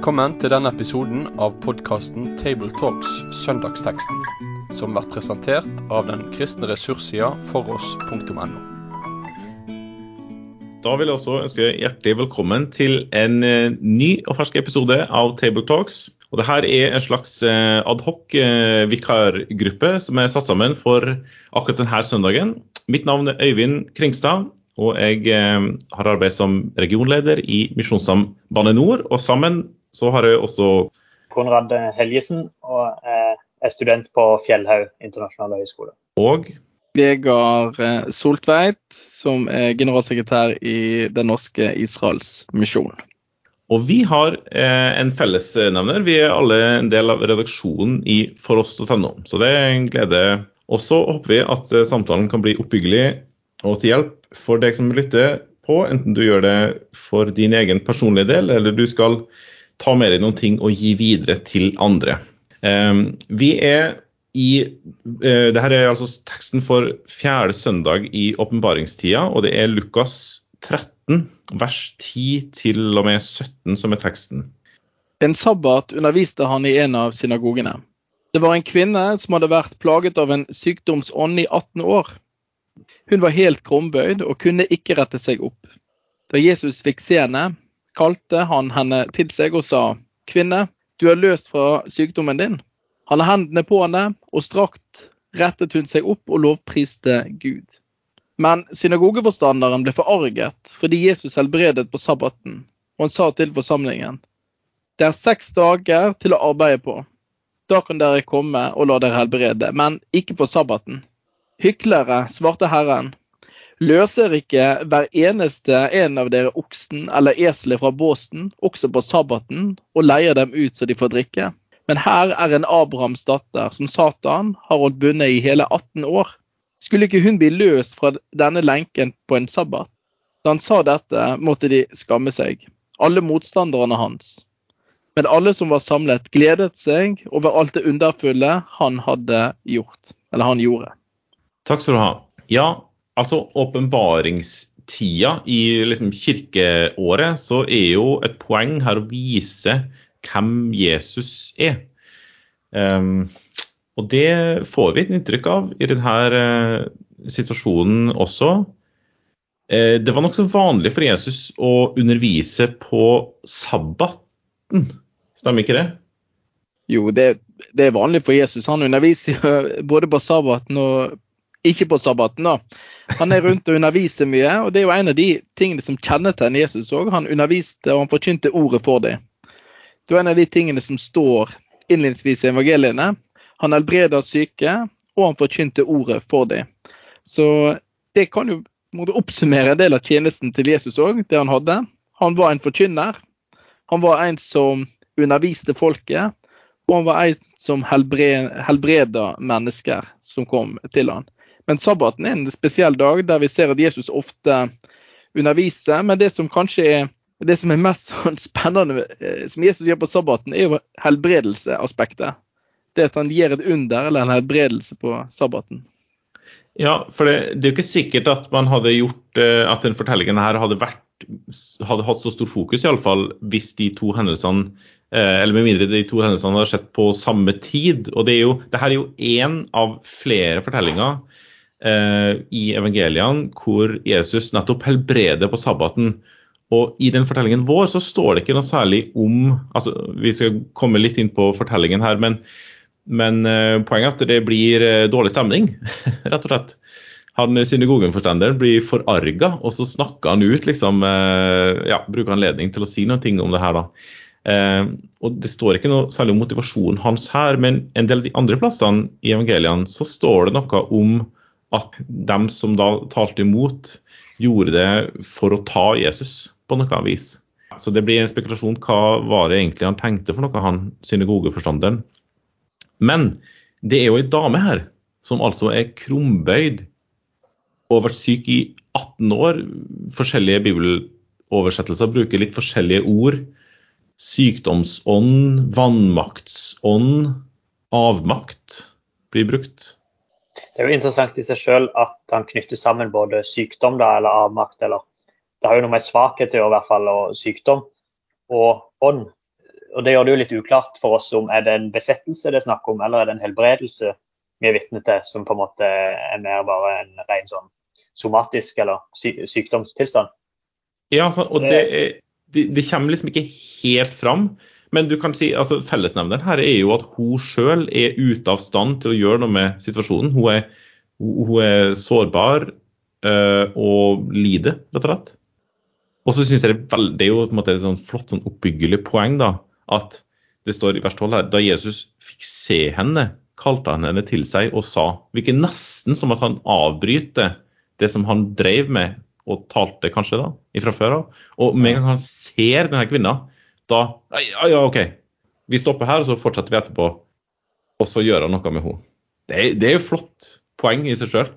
Velkommen til denne episoden av podkasten Tabletalks Søndagsteksten, som blir presentert av den kristne ressurssida foross.no. Da vil jeg også ønske hjertelig velkommen til en eh, ny og fersk episode av Tabletalks. Og Og Dette er en slags eh, adhoc eh, som er satt sammen for akkurat denne søndagen. Mitt navn er Øyvind Kringstad, og jeg har arbeid som regionleder i Misjonssam Bane Nor. Og sammen så har jeg også Konrad Helgesen og er student på Fjellhaug internasjonale høgskole. Og Vegard Soltveit, som er generalsekretær i Den norske Israels misjon. Og vi har eh, en fellesnevner. Vi er alle en del av redaksjonen i foross.no. Så det er en glede. Og så håper vi at eh, samtalen kan bli oppbyggelig og til hjelp for deg som lytter på, enten du gjør det for din egen personlige del, eller du skal ta med deg noen ting og gi videre til andre. Eh, vi er i eh, Dette er altså teksten for fjerde søndag i åpenbaringstida, og det er Lukas 13, vers 10 til og med 17 som er teksten. En sabbat underviste han i en av synagogene. Det var en kvinne som hadde vært plaget av en sykdomsånd i 18 år. Hun var helt krumbøyd og kunne ikke rette seg opp. Da Jesus fikk se henne, kalte han henne til seg og sa, Kvinne, du er løst fra sykdommen din. Han la hendene på henne, og strakt rettet hun seg opp og lovpriste Gud. Men synagogeforstanderen ble forarget fordi Jesus helbredet på sabbaten, og han sa til forsamlingen det er seks dager til å arbeide på. Da kan dere komme og la dere helbrede, men ikke på sabbaten. Hyklere, svarte Herren, løser ikke hver eneste en av dere oksen eller eselet fra båsen, også på sabbaten, og leier dem ut så de får drikke? Men her er en Abrahams datter som Satan har holdt bundet i hele 18 år. Skulle ikke hun bli løst fra denne lenken på en sabbat? Da han sa dette, måtte de skamme seg, alle motstanderne hans. Men alle som var samlet, gledet seg over alt det underfulle han hadde gjort, eller han gjorde. Takk skal du ha. Ja, altså åpenbaringstida i liksom kirkeåret, så er jo et poeng her å vise hvem Jesus er. Um, og det får vi et inntrykk av i denne uh, situasjonen også. Uh, det var nokså vanlig for Jesus å undervise på sabbaten, stemmer ikke det? Jo, det, det er vanlig for Jesus. Han underviser både på sabbaten og ikke på sabbaten. da. Han er rundt og underviser mye, og det er jo en av de tingene som kjennetegner Jesus òg. Han underviste og han forkynte ordet for dem. Det er en av de tingene som står innledningsvis i evangeliene. Han helbreda syke, og han forkynte ordet for dem. Så det kan jo måtte oppsummere en del av tjenesten til Jesus òg, det han hadde. Han var en forkynner. Han var en som underviste folket, og han var en som helbreda mennesker som kom til han. Men sabbaten er en spesiell dag der vi ser at Jesus ofte underviser. Men det som kanskje er det som er mest sånn spennende som Jesus gjør på sabbaten, er jo helbredelseaspektet. Det at han gir et under eller en helbredelse på sabbaten. Ja, for det, det er jo ikke sikkert at man hadde gjort at den fortellingen her hadde vært hadde hatt så stor fokus, iallfall hvis de to hendelsene eller med mindre de to hendelsene hadde skjedd på samme tid. og det er jo, det her er jo én av flere fortellinger eh, i evangeliene hvor Jesus nettopp helbreder på sabbaten. Og I den fortellingen vår så står det ikke noe særlig om altså Vi skal komme litt inn på fortellingen her, men, men uh, poenget er at det blir uh, dårlig stemning, rett og slett. Han synagogenforstanderen blir forarga, og så snakker han ut, liksom, ja, bruker anledning til å si noe om det her. da. og Det står ikke noe særlig om motivasjonen hans her, men en del av de andre plassene i evangeliene så står det noe om at dem som da talte imot, gjorde det for å ta Jesus på noe vis. Så det blir en spekulasjon hva var det egentlig han tenkte for noe, han synagogeforstanderen. Men det er jo ei dame her som altså er krumbøyd og har vært syk i 18 år. Forskjellige bibeloversettelser bruker litt forskjellige ord. Sykdomsånd, vannmaktsånd, avmakt blir brukt. Det er jo interessant i seg sjøl at han knytter sammen både sykdom da, eller avmakt eller det har jo noe med svakhet å gjøre, i hvert fall, og sykdom og ånd. og det gjør det jo litt uklart for oss om er det en besettelse det er snakk om, eller er det en helbredelse vi er vitne til, som på en måte er mer bare en ren sånn somatisk eller sy sykdomstilstand. Ja, så, og det, det, det, kommer liksom ikke helt fram. Men du kan si, altså fellesnevneren her er jo at hun sjøl er ute av stand til å gjøre noe med situasjonen. Hun er, hun er sårbar øh, og lider, rett og slett. Og så syns jeg det er, veldig, det er jo på en måte et sånn flott sånn oppbyggelig poeng da, at det står i vers 12 her da Jesus fikk se henne, kalte han henne til seg og sa Virker nesten som at han avbryter det som han drev med og talte kanskje da, ifra før av. Og med en gang han ser denne kvinna, da Ja, ja, OK. Vi stopper her, og så fortsetter vi etterpå. Og så gjør han noe med henne. Det, det er jo flott poeng i seg sjøl.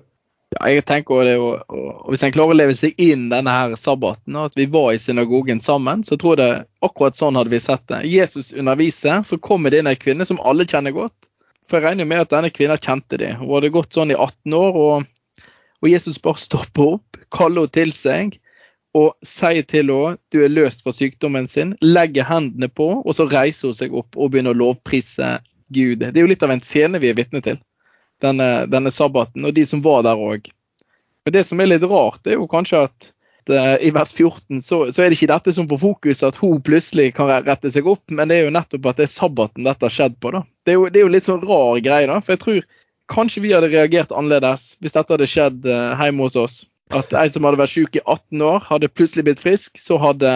Ja, jeg tenker det, og, og Hvis en klarer å leve seg inn denne her sabbaten, og at vi var i synagogen sammen, så tror jeg det akkurat sånn hadde vi sett det. Jesus underviser, så kommer det inn ei kvinne som alle kjenner godt. For jeg regner med at denne kvinna kjente de. Hun hadde gått sånn i 18 år, og, og Jesus bare stopper opp, kaller henne til seg og sier til henne du er løst fra sykdommen sin, legger hendene på, og så reiser hun seg opp og begynner å lovprise Gud. Det er jo litt av en scene vi er vitne til denne, denne sabbaten, og de som var der òg. Men det som er litt rart, det er jo kanskje at uh, i vers 14 så, så, er det ikke dette som får fokus, at hun plutselig kan rette seg opp, men det er jo nettopp at det er sabbaten dette har skjedd på. da. Det er jo, det er jo litt sånn rar greie, da. For jeg tror kanskje vi hadde reagert annerledes hvis dette hadde skjedd uh, hjemme hos oss. At en som hadde vært syk i 18 år, hadde plutselig blitt frisk. Så hadde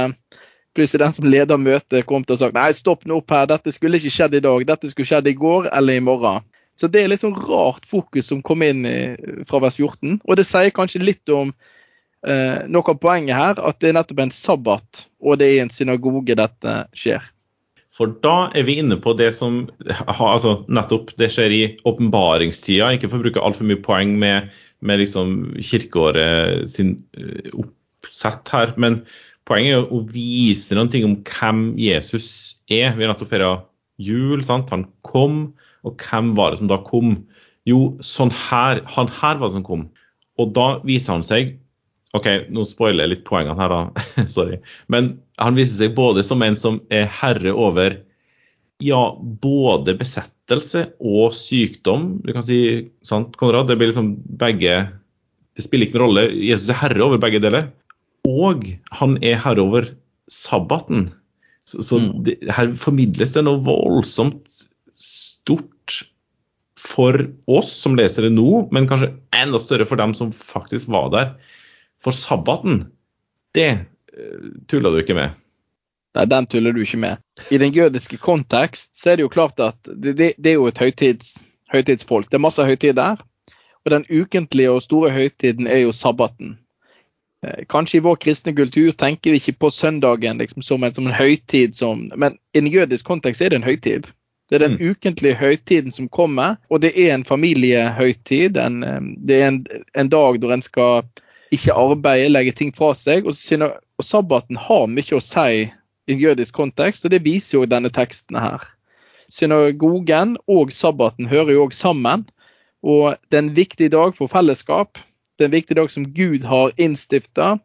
plutselig den som leder møtet kommet og sagt nei, stopp nå opp her, dette skulle ikke skjedd i dag. Dette skulle skjedd i går eller i morgen. Så det er litt sånn rart fokus som kom inn i, fra vers 14. Og det sier kanskje litt om eh, noe av poenget her, at det er nettopp en sabbat, og det er i en synagoge dette skjer. For da er vi inne på det som altså nettopp det skjer i åpenbaringstida. Ikke for å bruke altfor mye poeng med, med liksom kirkeåret sin eh, oppsett her, men poenget er å vise noen ting om hvem Jesus er. Vi har nettopp feira jul. Sant? Han kom. Og hvem var det som da kom? Jo, sånn her, han her var det som kom. Og da viser han seg OK, nå spoiler jeg litt poengene her, da. Sorry. Men han viser seg både som en som er herre over ja, både besettelse og sykdom. Du kan si, sant, Konrad? Det blir liksom begge Det spiller ikke noen rolle. Jesus er herre over begge deler. Og han er herre over sabbaten. Så, så mm. det, her formidles det noe voldsomt stort for oss som leser det nå, men kanskje enda større for dem som faktisk var der. For sabbaten, det uh, tuller du ikke med. Nei, den tuller du ikke med. I den jødiske kontekst så er det jo klart at det, det, det er jo et høytids, høytidsfolk. Det er masse høytid der. Og den ukentlige og store høytiden er jo sabbaten. Eh, kanskje i vår kristne kultur tenker vi ikke på søndagen liksom, som, en, som en høytid, som, men i en jødisk kontekst er det en høytid. Det er den mm. ukentlige høytiden som kommer, og det er en familiehøytid. En, det er en, en, dag hvor en skal ikke arbeide, legge ting fra seg. Og, og sabbaten har mye å si i en jødisk kontekst, og det viser jo denne teksten her. Synagogen og sabbaten hører jo òg sammen, og det er en viktig dag for fellesskap. Det er en viktig dag som Gud har innstifta,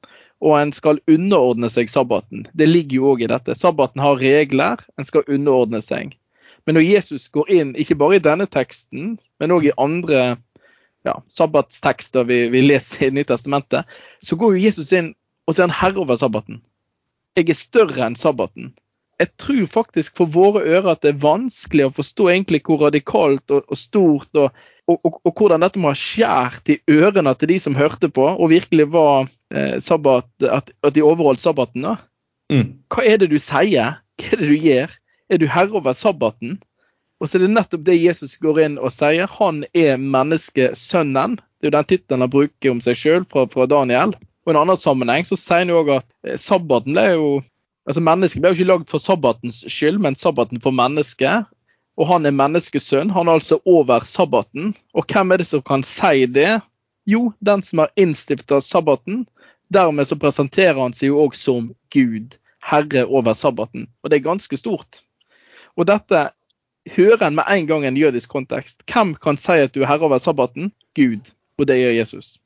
og en skal underordne seg sabbaten. Det ligger jo òg i dette. Sabbaten har regler, en skal underordne seg. Men når Jesus går inn, ikke bare i denne teksten, men òg i andre ja, sabbatstekster vi, vi leser i Nytestamentet, så går jo Jesus inn og sier han herre over sabbaten. Jeg er større enn sabbaten. Jeg tror faktisk for våre ører at det er vanskelig å forstå egentlig hvor radikalt og, og stort og, og, og, hvordan dette må ha skjært i ørene til de som hørte på, og virkelig var eh, sabbat, at, at, de overholdt sabbaten. da. Mm. Hva er det du sier? Hva er det du gjør? er du herre over sabbaten? Og så er det nettopp det Jesus går inn og sier. Han er menneskesønnen. Det er jo den tittelen han bruker om seg sjøl fra, fra, Daniel. Og i en annen sammenheng så sier han jo òg at eh, sabbaten ble jo altså Mennesket ble jo ikke lagd for sabbatens skyld, men sabbaten for mennesket. Og han er menneskesønn. Han er altså over sabbaten. Og hvem er det som kan si det? Jo, den som har innstifta sabbaten. Dermed så presenterer han seg jo òg som Gud, herre over sabbaten. Og det er ganske stort. Og dette hører en med en gang en jødisk kontekst. Hvem kan si at du er herre over sabbaten? Gud. Og det gjør Jesus.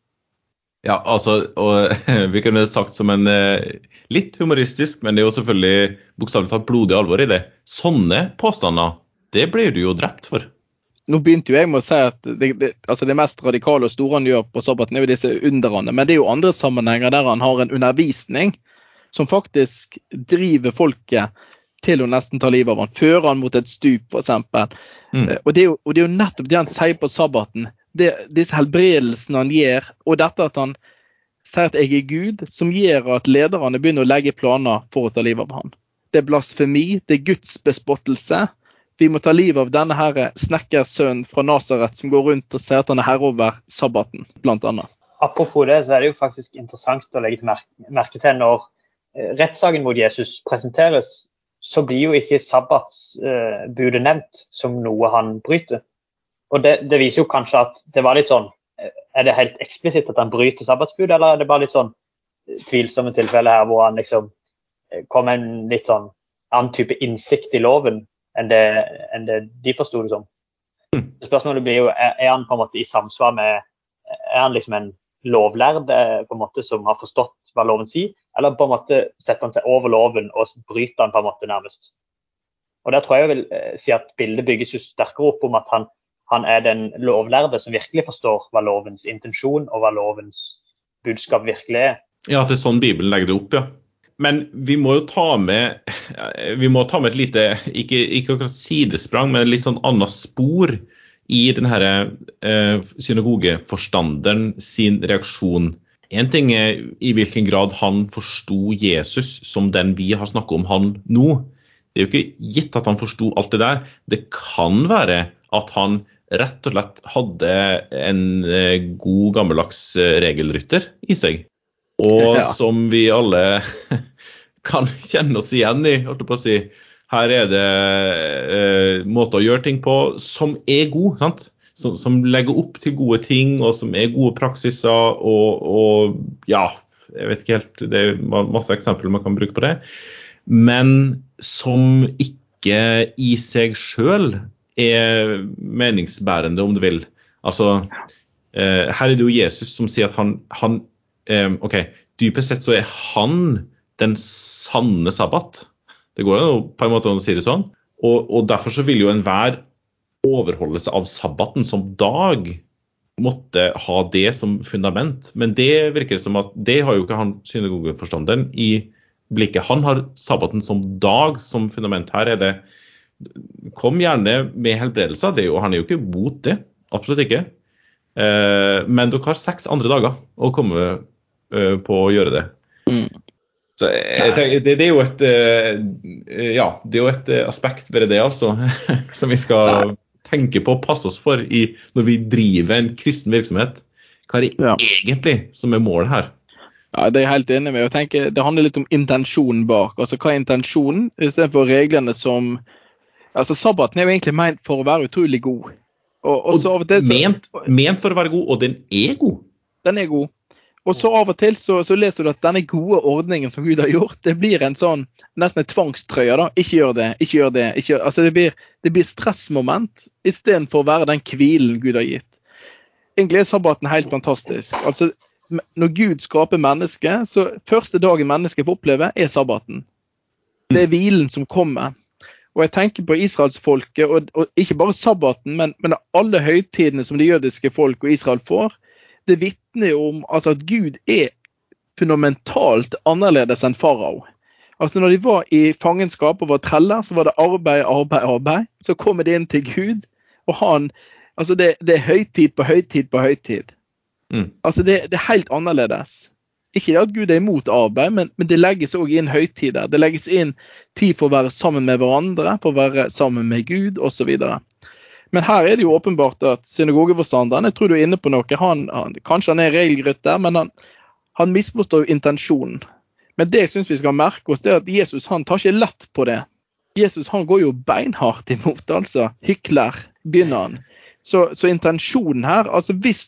Ja, altså, og vi kunne sagt som en eh, litt humoristisk, men det er jo selvfølgelig bokstavelig talt blodig alvor i det. Sånne påstander, det blir du jo drept for. Nå begynte jo jeg med å si at det, det, altså det mest radikale og store han gjør på sabbaten, er jo disse underne. Men det er jo andre sammenhenger der han har en undervisning som faktisk driver folket til å nesten ta livet av han. Fører han mot et stup, f.eks. Mm. Og, det er jo, og det er jo nettopp det han sier på sabbaten. Det, disse helbredelsene han gjør, og dette at han sier at jeg er Gud, som gjør at lederne begynner å legge planer for å ta livet av han. Det er blasfemi, det er Guds bespottelse. Vi må ta livet av denne her snekkersønnen fra Nasaret som går rundt og sier at han er herre over sabbaten, bl.a. Apropos det, så er det jo faktisk interessant å legge til merke til når eh, rettssaken mot Jesus presenteres, så blir jo ikke sabbatsbudet nevnt som noe han bryter. Og det, det, viser jo kanskje at det var litt sånn Er det helt eksplisitt at han bryter sabbatsbudet, eller er det bare litt sånn tvilsomme tilfeller her hvor han liksom eh, kom med en litt sånn annen type innsikt i loven enn det, enn det de forsto det som. Mm. Spørsmålet blir jo er, er han på en måte i samsvar med Er han liksom en lovlærd eh, på en måte som har forstått hva loven sier, eller på en måte setter han seg over loven og bryter han på en måte nærmest. Og Der tror jeg jeg vil eh, si at bildet bygges jo sterkere opp om at han, han er den lovlærde som virkelig forstår hva lovens intensjon og hva lovens budskap virkelig er. Ja, at det er sånn Bibelen legger det opp, ja. Men vi må jo ta med, må ta med et lite, ikke, ikke akkurat sidesprang, men et litt sånn annet spor i denne eh, synagogeforstanderen sin reaksjon. En ting er i hvilken grad han forsto Jesus som den vi har snakket om han nå. Det er jo ikke gitt at han forsto alt det der. Det kan være at han rett og slett hadde en eh, god, gammeldags eh, regelrytter i seg. Og ja. som vi alle kan kjenne oss igjen i. holdt jeg på å si. Her er det eh, måter å gjøre ting på som er god, sant? Som, som, legger opp til gode ting, og som er gode praksiser. Og, og, ja, jeg vet ikke helt Det er masse eksempler man kan bruke på det. Men som ikke i seg sjøl er meningsbærende, om du vil. Altså, eh, her er det jo Jesus som sier at han, han eh, OK, dypest sett så er han den sanne sabbat. Det går jo på en måte an å si det sånn. Og, og derfor så vil jo enhver overholdelse av sabbaten som dag måtte ha det som fundament. Men det virker som at det har jo ikke han synagogeforstanderen i blikket. Han har sabbaten som dag som fundament. Her er det Kom gjerne med helbredelser. Det er jo, han er jo ikke mot det. Absolutt ikke. Eh, men dere har seks andre dager å komme uh, på å gjøre det. Mm. Så jeg tenker, det, det, er jo et ja, det er jo et aspekt ved det, altså, som vi skal tenke på og passe oss for i, når vi driver en kristen virksomhet. Hva er det ja. egentlig som er målet her? Ja, Det er jeg helt enig med. Jeg tenker, Det handler litt om intensjonen bak. Altså, Hva er intensjonen istedenfor reglene som Altså, Sabbaten er jo egentlig ment for å være utrolig god. Og, og, og det, så, ment, ment, for å være god, og den er god. Den er god. Og så av og til så, så, leser du at denne gode ordningen som Gud har gjort, det blir en sånn nesten en tvangstrøye. da, Ikke gjør det, ikke gjør det. Ikke gjør, altså Det blir, det blir stressmoment istedenfor å være den hvilen Gud har gitt. Egentlig er sabbaten helt fantastisk. Altså, Når Gud skaper mennesket, så første dagen mennesket får oppleve, er sabbaten. Det er hvilen som kommer. Og jeg tenker på israelsfolket, og, og ikke bare sabbaten, men, men alle høytidene som det jødiske folk og Israel får det vitner jo om altså, at Gud er fundamentalt annerledes enn farao. Altså Når de var i fangenskap og var treller, så var det arbeid, arbeid, arbeid. Så kommer de inn til Gud, og han Altså det, det er høytid på høytid på høytid. Mm. Altså det, det, er helt annerledes. Ikke det at Gud er imot arbeid, men, men det legges òg inn høytider. Det legges inn tid for å være sammen med hverandre, for å være sammen med Gud osv. Men her er det jo åpenbart at synagogeforstanderen jeg tror du er inne på noe, han, han, kanskje han er regelrytter, men han, han misforstår intensjonen. Men det jeg syns vi skal merke oss, det er at Jesus han tar ikke lett på det. Jesus han går jo beinhardt imot, altså. Hykler, begynner han. Så, så intensjonen her, altså hvis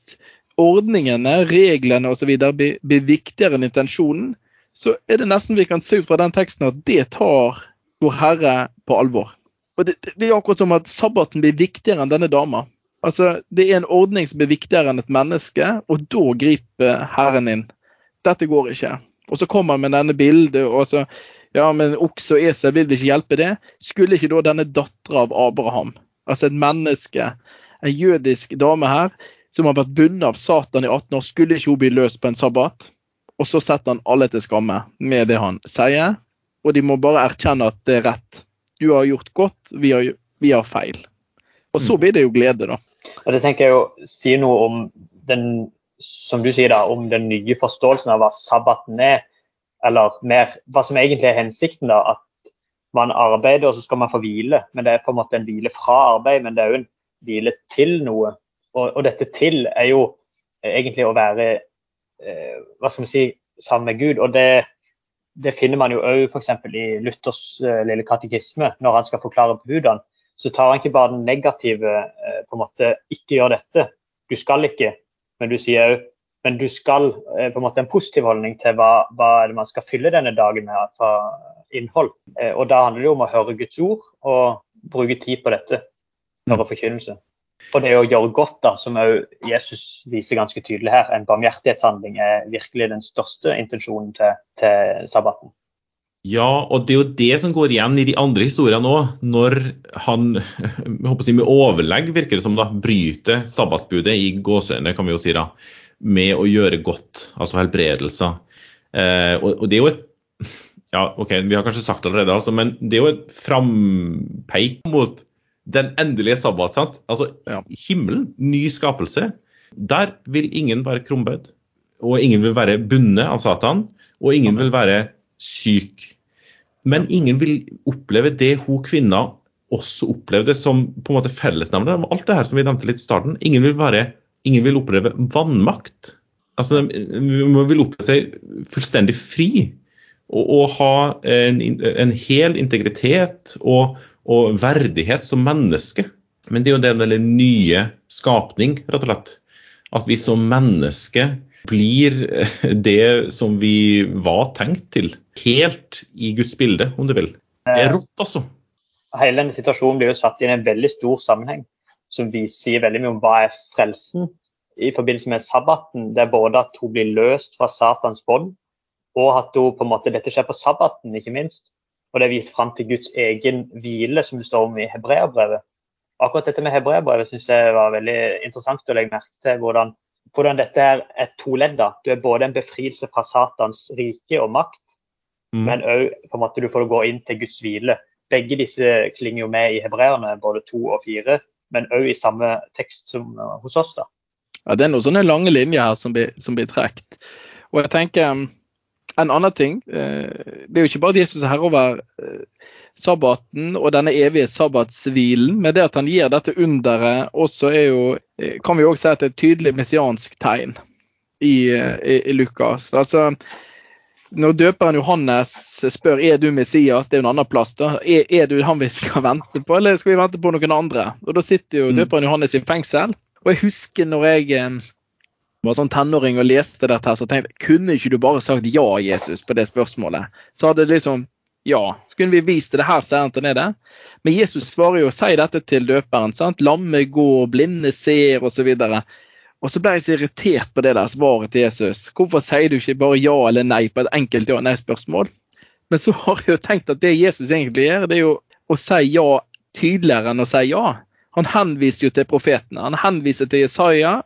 ordningene, reglene osv. Blir, blir viktigere enn intensjonen, så er det nesten vi kan se ut fra den teksten at det tar vår Herre på alvor. Og det, det, er akkurat som at sabbaten blir viktigere enn denne dama. Altså, Det er en ordning som blir viktigere enn et menneske, og da griper Herren inn. Dette går ikke. Og så kommer han med denne bildet. og så, ja, men Okse og esel vil ikke hjelpe det? Skulle ikke da denne dattera av Abraham, altså et menneske, en jødisk dame her, som har vært bundet av Satan i 18 år, skulle ikke hun bli løst på en sabbat? Og så setter han alle til skamme med det han sier, og de må bare erkjenne at det er rett. Du har gjort godt, vi har, vi har feil. Og så blir det jo glede, da. Og Det tenker jeg jo sier noe om den som du sier da, om den nye forståelsen av hva sabbaten er. Eller mer hva som egentlig er hensikten. da, At man arbeider og så skal man få hvile. Men det er på en måte en hvile fra arbeid, men det er jo en hvile til noe. Og, og dette til er jo egentlig å være eh, hva skal man si, sammen med Gud. Og det, det finner man jo òg f.eks. i Luthers eh, lille katekisme, når han skal forklare budene så tar han ikke bare den negative eh, på en måte ikke gjør dette, du skal ikke, men du sier òg men du skal eh, på en måte en positiv holdning til hva, hva man skal fylle denne dagen med fra innhold. Og Da handler det om å høre Guds ord og bruke tid på dette. Høre forkynnelse. Og det å gjøre godt, da, som òg Jesus viser ganske tydelig her, en barmhjertighetshandling er virkelig den største intensjonen til, til sabbaten. Ja, og det er jo det som går igjen i de andre historiene òg. Når han håper jeg, med overlegg, virker det som, da, bryter sabbatsbudet i gåseøynene, kan vi jo si da, med å gjøre godt, altså helbredelser. Eh, og, og, det er jo et ja, ok, Vi har kanskje sagt det allerede, altså, men det er jo et frampeik mot den endelige sabbat. sant? Altså ja. himmelen, ny skapelse. Der vil ingen være krumbøyd. Og ingen vil være bundet av Satan. Og ingen vil være syk. Men ingen vil oppleve det hun kvinna også opplevde som på en måte fellesnevner. Alt det her som vi nevnte litt i starten. Ingen vil, være, ingen vil oppleve vannmakt. Altså, Man vil oppleve seg fullstendig fri. Og, og ha en, en, hel integritet og, og, verdighet som menneske. Men det er jo den, den nye skapning, rett og slett. At vi som menneske blir det som vi var tenkt til. Helt i Guds bilde, om du vil. Det er rått, altså. Hele denne situasjonen blir jo satt i en veldig stor sammenheng, som vi sier veldig mye om hva er frelsen i forbindelse med sabbaten. Det er både at hun blir løst fra Satans bånd, og at hun på en måte, dette skjer på sabbaten, ikke minst. Og det viser fram til Guds egen hvile, som det står om i hebreerbrevet. Akkurat dette med hebreerbrevet syns jeg var veldig interessant å legge merke til. hvordan hvordan dette er et toledda. Du er både en befrielse fra Satans rike og makt, mm. men òg du får gå inn til Guds hvile. Begge disse klinger jo med i hebreerne, både to og fire, men òg i samme tekst som uh, hos oss. da. Ja, Det er noen sånne lange linjer her som blir, som blir trukket. Og jeg tenker en annen ting. Eh, det er jo ikke bare at Jesus er herre over eh, sabbaten og denne evige sabbatshvilen, men det at han gir dette underet også er jo, eh, kan vi også si at det er et tydelig messiansk tegn i, i, i Lukas. Altså, når døperen Johannes spør er du Messias, det er jo en annen plass, da. Er, er, du han vi skal vente på, eller skal vi vente på noen andre? Og Da sitter jo mm. døperen Johannes i fengsel. Og jeg husker når jeg var sånn tenåring og leste dette, her, så tenkte jeg kunne ikke du bare sagt ja, Jesus, på det spørsmålet? Så hadde det liksom ja. Så kunne vi vist det her, sier han til nede. Men Jesus svarer jo og sier dette til døperen. sant? Lamme går, blinde ser, osv. Og så ble jeg så irritert på det der svaret til Jesus. Hvorfor sier du ikke bare ja eller nei på et enkelt ja- nei-spørsmål? Men så har jeg jo tenkt at det Jesus egentlig gjør, det er jo å si ja tydeligere enn å si ja. Han henviser jo til profetene. Han henviser til Jesaja.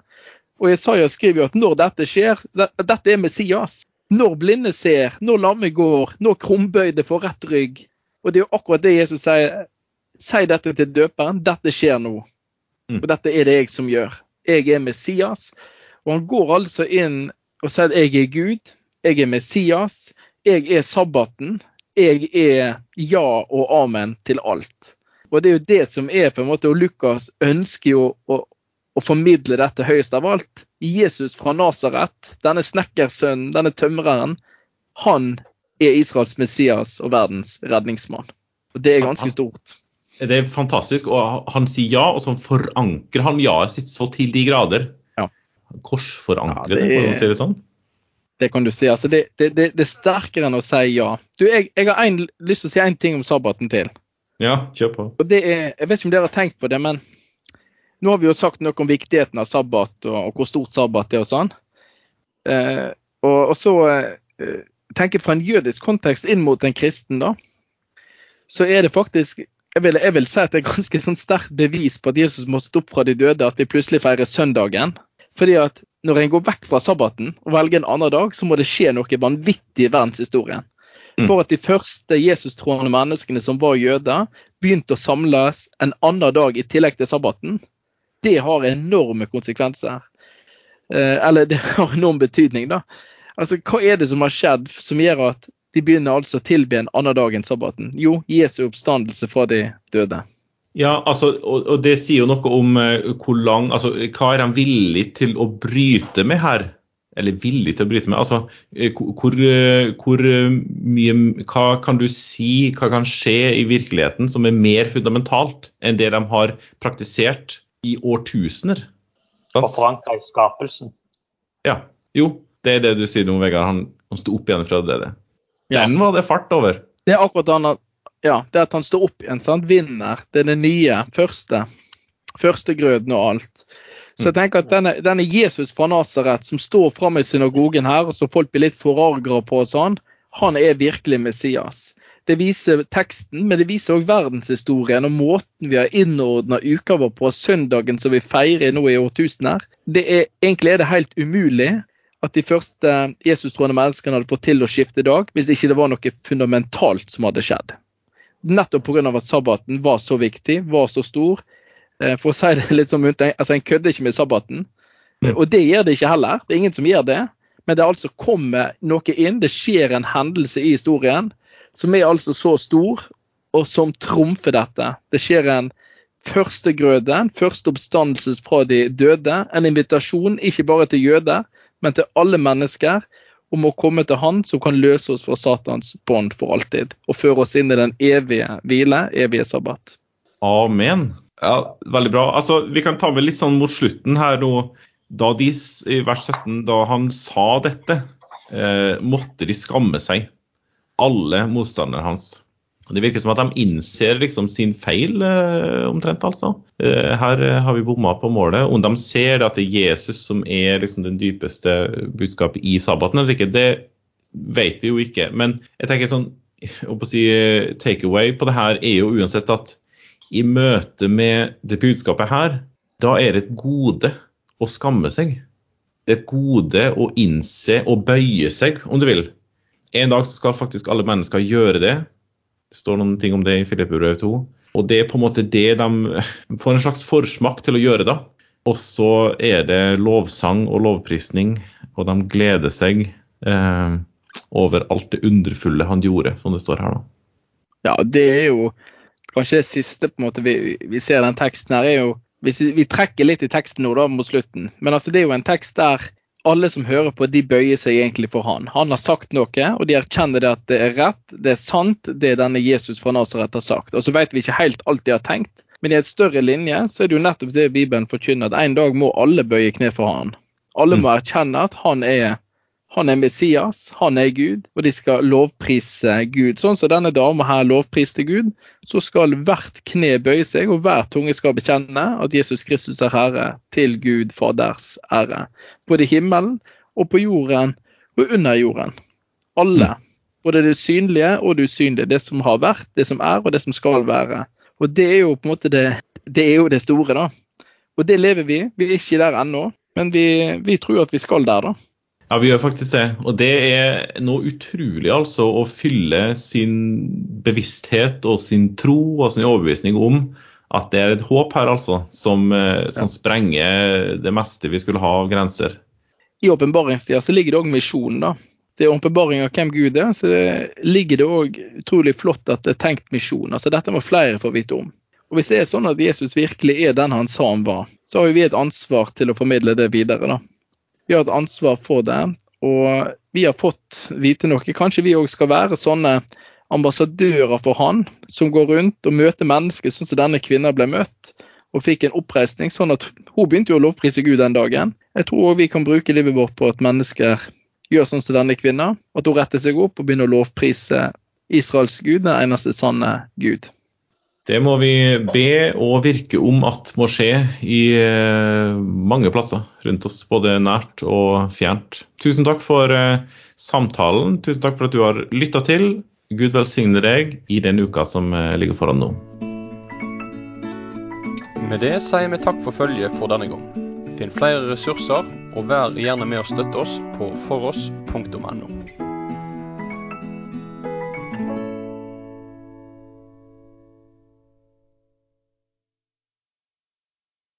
Og Jesaja skriver jo at når dette skjer, dette er Messias. Når blinde ser, når lamme går, når krumbøyde får rett rygg. Og det er jo akkurat det Jesus sier. Si dette til døperen. Dette skjer nå. Mm. Og dette er det jeg som gjør. Jeg er Messias. Og han går altså inn og sier at jeg er Gud. Jeg er Messias. Jeg er sabbaten. Jeg er ja og amen til alt. Og det er jo det som er på en måte, og Lukas ønsker jo å, å formidle dette høyest av alt. Jesus fra Nasaret, denne snekkersønnen, denne tømreren, han er Israels Messias og verdens redningsmann. Og Det er ganske stort. Det er fantastisk. og Han sier ja, og så forankrer han ja-et sitt så til de grader. Ja. Korsforankrer ja, det, kan man si det sånn. Det kan du si. altså Det, det, det, er sterkere enn å si ja. Du, Jeg, jeg har en, lyst til å si en ting om sabbaten til. Ja, kjør på. Og det er, Jeg vet ikke om dere har tenkt på det, men Nå har vi jo sagt noe om viktigheten av sabbat og, og hvor stort sabbat er og sånn. Eh, og, og, så eh, tenker fra en jødisk kontekst inn mot en kristen, da. Så er det faktisk jeg vil, jeg vil si at det er ganske sånn sterkt bevis på at Jesus må stå opp fra de døde, at vi plutselig feirer søndagen. Fordi at når en går vekk fra sabbaten og velger en annen dag, så må det skje noe vanvittig i verdenshistorien. Mm. For at de første Jesus-troende menneskene som var jøder, begynte å samles en annen dag i tillegg til sabbaten. Det har enorme konsekvenser. Eh, eller det har enorm betydning, da. Altså, Hva er det som har skjedd som gjør at de begynner altså å tilbe en annen dag enn sabbaten? Jo, Jesu oppstandelse fra de døde. Ja, altså, og, og det sier jo noe om uh, hvor lang altså, Hva er de villige til å bryte med her? Eller villige til å bryte med? Altså, uh, hvor, uh, hvor mye Hva kan du si, hva kan skje i virkeligheten som er mer fundamentalt enn det de har praktisert i årtusener? Og forankra i skapelsen. Ja. Jo, det er det du sier nå, Vegard. Han, han sto opp igjen fra det det. Den var det fart over. Det er akkurat han at ja, det at han står opp igjen, sant? vinner. Det er det nye. Første. Førstegrøden og alt. Så jeg tenker at denne, denne Jesus fra Nasaret som står fram i synagogen her, og som folk blir litt forargra på og sånn, han er virkelig Messias. Det viser teksten, men det viser òg verdenshistorien og måten vi har innordna uka vår på, søndagen som vi feirer nå i årtusener. Det er, egentlig er det helt umulig at de første Jesus-troende menneskene hadde fått til å skifte dag, hvis ikke det var noe fundamentalt som hadde skjedd nettopp pga. at sabbaten var så viktig, var så stor. Eh, for å si det litt som altså En kødder ikke med sabbaten. Og det gjør det ikke heller. Det er ingen som gjør det. Men det altså kommer noe inn. Det skjer en hendelse i historien som er altså så stor, og som trumfer dette. Det skjer en førstegrøde, en første oppstandelse fra de døde. En invitasjon ikke bare til jøder, men til alle mennesker om å komme til Han som kan løse oss fra Satans bånd for alltid, og føre oss inn i den evige hvile, evige sabbat. Amen. Ja, Veldig bra. Altså, Vi kan ta med litt sånn mot slutten her nå. Da de, I vers 17, da han sa dette, eh, måtte de skamme seg, alle motstanderne hans. Det virker som at de innser liksom sin feil, eh, omtrent. altså. Eh, her eh, har vi bomma på målet. Om de ser at det er Jesus som er liksom den dypeste budskapet i sabbaten eller ikke, det vet vi jo ikke. Men jeg tenker sånn, å si, takeaway på det her er jo uansett at i møte med det budskapet her, da er det et gode å skamme seg. Det er et gode å innse og bøye seg, om du vil. En dag skal faktisk alle mennesker gjøre det. Det står noen ting om det i Filippebrevet 2. Og det er på en måte det de får en slags forsmak til å gjøre, da. Og så er det lovsang og lovprisning, og de gleder seg eh, over alt det underfulle han gjorde, som det står her, da. Ja, det er jo kanskje det siste på en måte vi, vi ser den teksten her, er jo hvis vi, vi, trekker litt i teksten nå da mot slutten, men altså det er jo en tekst der alle som hører på, de bøyer seg egentlig for han. Han har sagt noe, og de erkjenner det at det er rett, det er sant, det denne Jesus fra Nasaret har sagt. Og så vet vi ikke helt alt de har tenkt, men i et større linje så er det jo nettopp det Bibelen forkynner, at en dag må alle bøye kne for han. Alle må mm. erkjenne at han er han er Messias, han er Gud, og de skal lovprise Gud. Sånn som denne dama her lovpriste Gud, så skal hvert kne bøye seg, og hver tunge skal bekjenne at Jesus Kristus er Herre, til Gud Faders ære. Både i himmelen og på jorden og under jorden. Alle. Mm. Både det synlige og det usynlige. Det som har vært, det som er, og det som skal være. Og det er jo på en måte det, det det store, da. Og det lever vi. Vi er ikke der ennå, men vi, vi tror at vi skal der, da. Ja, vi gjør faktisk det. Og det er noe utrolig, altså, å fylle sin bevissthet og sin tro og sin overbevisning om at det er et håp her, altså, som, eh, som sprenger det meste vi skulle ha av grenser. I åpenbaringstida så ligger det òg misjonen, da. Det er åpenbaring av hvem Gud er, så det ligger det òg utrolig flott at det er tenkt misjon. Altså Dette må flere få vite om. Og Hvis det er sånn at Jesus virkelig er den han sa han var, så har vi et ansvar til å formidle det videre. da. Vi har et ansvar for det. Og vi har fått vite noe. Kanskje vi òg skal være sånne ambassadører for han, som går rundt og møter mennesker sånn som denne kvinnen ble møtt, og fikk en oppreisning. Sånn at hun begynte jo å lovprise Gud den dagen. Jeg tror òg vi kan bruke livet vårt på at mennesker gjør sånn som denne kvinnen. At hun retter seg opp og begynner å lovprise Israels Gud, den eneste sanne Gud. Det må vi be og virke om at må skje i eh, mange plasser rundt oss, både nært og fjernt. Tusen takk for eh, samtalen. Tusen takk for at du har lytta til. Gud velsigne deg i den uka som eh, ligger foran nå. Med det sier vi takk for følget for denne gang. Finn flere ressurser, og vær gjerne med å støtte oss på foross.no.